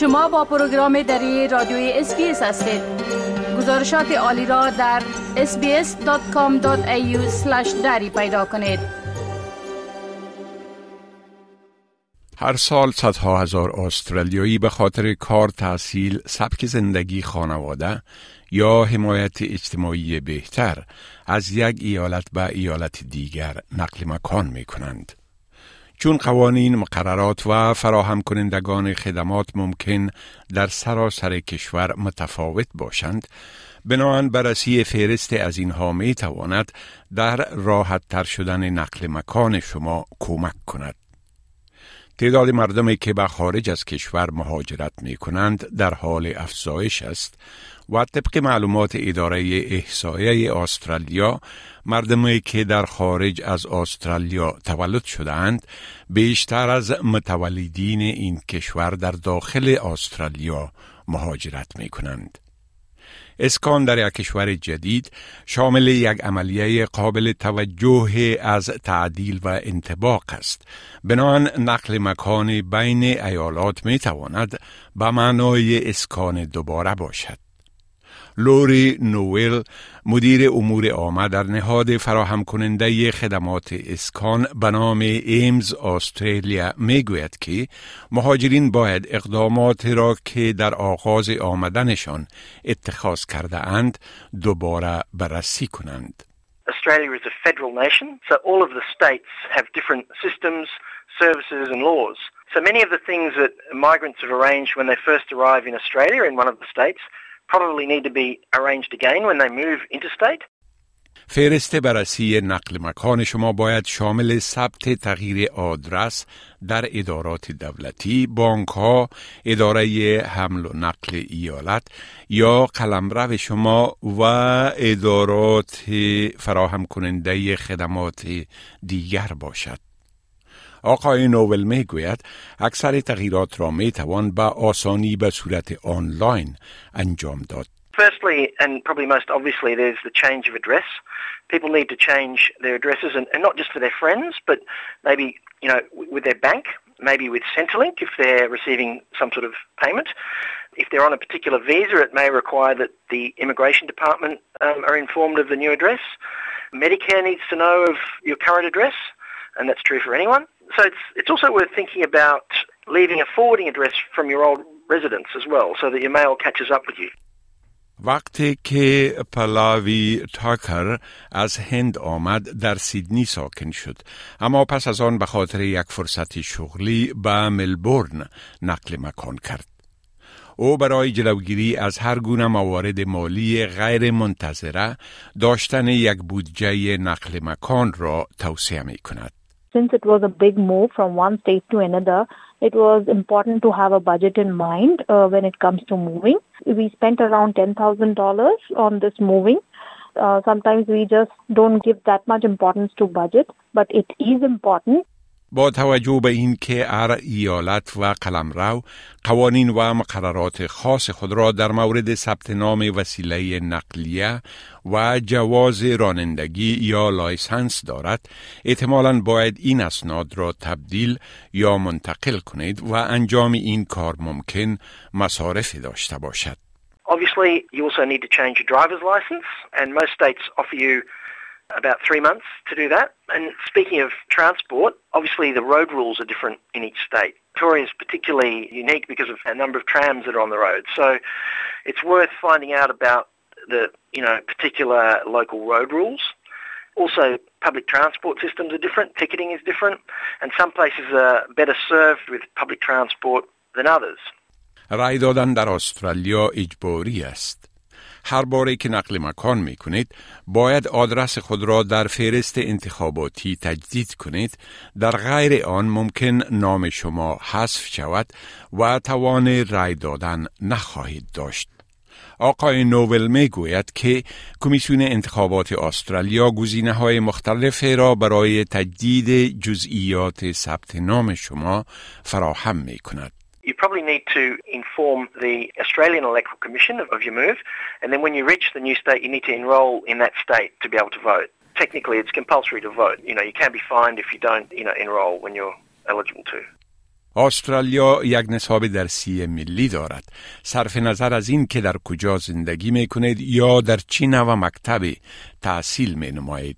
شما با پروگرام دری رادیوی SBS هستید گزارشات عالی را در sbs.com.au دری پیدا کنید هر سال صدها هزار استرالیایی به خاطر کار تحصیل سبک زندگی خانواده یا حمایت اجتماعی بهتر از یک ایالت به ایالت دیگر نقل مکان می کنند. چون قوانین مقررات و فراهم کنندگان خدمات ممکن در سراسر کشور متفاوت باشند بناهن بررسی فهرست از اینها می تواند در راحت تر شدن نقل مکان شما کمک کند. تعداد مردمی که به خارج از کشور مهاجرت می کنند در حال افزایش است و طبق معلومات اداره احصایه استرالیا مردمی که در خارج از استرالیا تولد شدهاند بیشتر از متولدین این کشور در داخل استرالیا مهاجرت می کنند. اسکان در یک کشور جدید شامل یک عملیه قابل توجه از تعدیل و انتباق است. بنان نقل مکان بین ایالات می تواند به معنای اسکان دوباره باشد. لوری نویل مدیر امور آمد در نهاد فراهم کننده خدمات اسکان به نام ایمز استرالیا می گوید که مهاجرین باید اقدامات را که در آغاز آمدنشان اتخاذ کرده اند دوباره بررسی کنند. Australia is a federal nation, so all of the states have different systems, services and laws. So many of the things that migrants have arranged when they first arrive in Australia in one of the states probably need to be arranged again when they move interstate. فهرست بررسی نقل مکان شما باید شامل ثبت تغییر آدرس در ادارات دولتی، بانک ها، اداره حمل و نقل ایالت یا قلمرو شما و ادارات فراهم کننده خدمات دیگر باشد. آقای نوول می گوید اکثر تغییرات را می توان به آسانی به صورت آنلاین انجام داد. Firstly, and probably most obviously, there's the change of address. People need to change their addresses, and, and not just for their friends, but maybe you know with their bank, maybe with Centrelink if they're receiving some sort of payment. If they're on a particular visa, it may require that the immigration department um, are informed of the new address. Medicare needs to know of your current address, and that's true for anyone. So it's, it's also worth thinking about leaving a forwarding address from your old residence as well so that your mail catches up with you. وقتی که پلاوی تاکر از هند آمد در سیدنی ساکن شد. اما پس از آن به خاطر یک فرصت شغلی به ملبورن نقل مکان کرد. او برای جلوگیری از هر گونه موارد مالی غیر منتظره داشتن یک بودجه نقل مکان را توصیه می کند since it was a big move from one state to another, it was important to have a budget in mind uh, when it comes to moving. We spent around $10,000 on this moving. Uh, sometimes we just don't give that much importance to budget, but it is important. با توجه به اینکه هر ایالت و قلمرو قوانین و مقررات خاص خود را در مورد ثبت نام وسیله نقلیه و جواز رانندگی یا لایسنس دارد احتمالا باید این اسناد را تبدیل یا منتقل کنید و انجام این کار ممکن مصارفی داشته باشد. Obviously, you also need to change your driver's license, and most states offer you about three months to do that. And speaking of transport, obviously the road rules are different in each state. Victoria is particularly unique because of a number of trams that are on the road. So it's worth finding out about the you know particular local road rules. Also, public transport systems are different. Ticketing is different, and some places are better served with public transport than others. رای دادن در استرالیا اجباری است. هر باره که نقل مکان می کنید باید آدرس خود را در فهرست انتخاباتی تجدید کنید در غیر آن ممکن نام شما حذف شود و توان رای دادن نخواهید داشت آقای نوول می گوید که کمیسیون انتخابات استرالیا گزینه های مختلف را برای تجدید جزئیات ثبت نام شما فراهم می کند. you probably need to inform the Australian Electoral Commission of, of your move, and then when you reach the new state, you need to enrol in that state to be able to vote. Technically, it's compulsory to vote. You know, you can be fined if you don't, you know, enrol when you're eligible to. استرالیا یک نصاب درسی ملی دارد صرف نظر از این که در کجا زندگی می کنید یا در چی نوع مکتب تحصیل می نمایید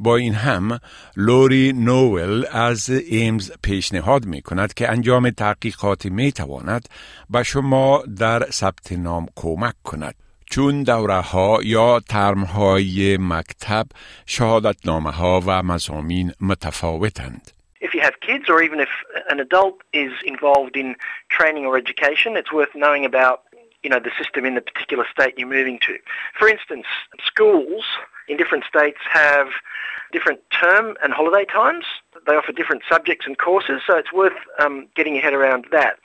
با این هم لوری نوول از ایمز پیشنهاد می کند که انجام تحقیقات می تواند به شما در ثبت نام کمک کند چون دوره ها یا ترم های مکتب شهادت نامه ها و مزامین متفاوتند. If you have kids or even if an adult is involved in training or education, it's worth knowing about you know the system in the particular state you're moving to. For instance, schools in different states have different term and holiday times. They offer different subjects and courses, so it's worth um, getting your head around that.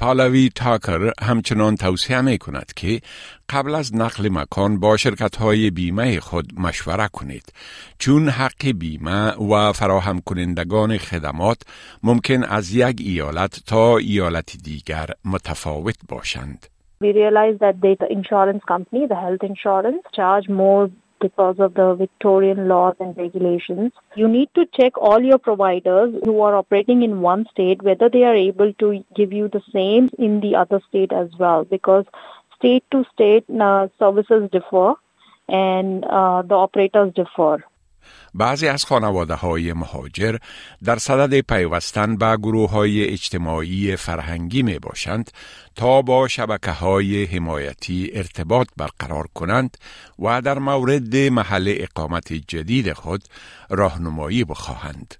پالاوی تاکر همچنان توصیه می کند که قبل از نقل مکان با شرکت های بیمه خود مشوره کنید چون حق بیمه و فراهم کنندگان خدمات ممکن از یک ایالت تا ایالت دیگر متفاوت باشند. We realize that the insurance company, the health insurance, charge more because of the Victorian laws and regulations. You need to check all your providers who are operating in one state whether they are able to give you the same in the other state as well because state to state uh, services differ and uh, the operators differ. بعضی از خانواده های مهاجر در صدد پیوستن به گروه های اجتماعی فرهنگی می باشند تا با شبکه های حمایتی ارتباط برقرار کنند و در مورد محل اقامت جدید خود راهنمایی بخواهند.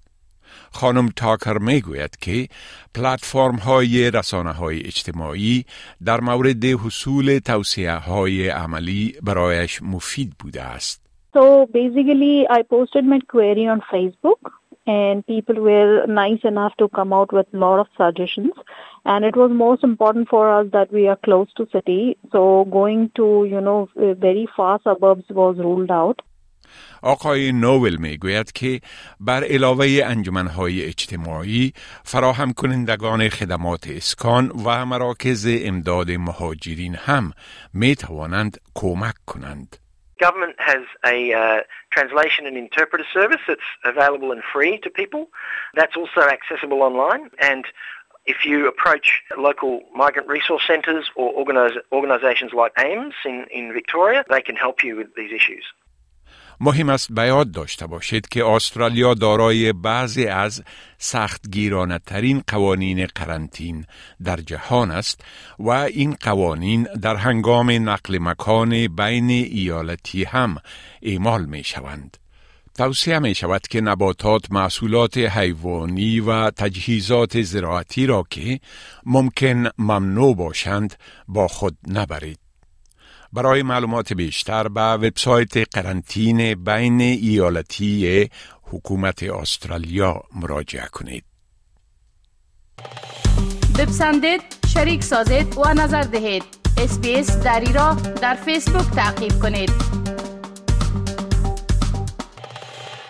خانم تاکر می گوید که پلتفرم های رسانه های اجتماعی در مورد حصول توصیه های عملی برایش مفید بوده است. So basically, I posted my query on Facebook, and people were nice enough to come out with a lot of suggestions. And it was most important for us that we are close to city. So going to, you know, very far suburbs was ruled out. آقای نوول می گوید که بر علاوه انجمنهای اجتماعی فراهم کنندگان خدمات اسکان و مراکز امداد مهاجرین هم می توانند کمک کنند. Government has a uh, translation and interpreter service that's available and free to people. That's also accessible online. And if you approach local migrant resource centres or organis- organisations like AIMS in, in Victoria, they can help you with these issues. مهم است به یاد داشته باشید که استرالیا دارای بعضی از سختگیرانه ترین قوانین قرنطین در جهان است و این قوانین در هنگام نقل مکان بین ایالتی هم اعمال می شوند. توصیه می شود که نباتات محصولات حیوانی و تجهیزات زراعتی را که ممکن ممنوع باشند با خود نبرید. برای معلومات بیشتر به وبسایت قرنطین بین ایالتی حکومت استرالیا مراجعه کنید. بپسندید، شریک سازید و نظر دهید. اسپیس دری را در فیسبوک تعقیب کنید.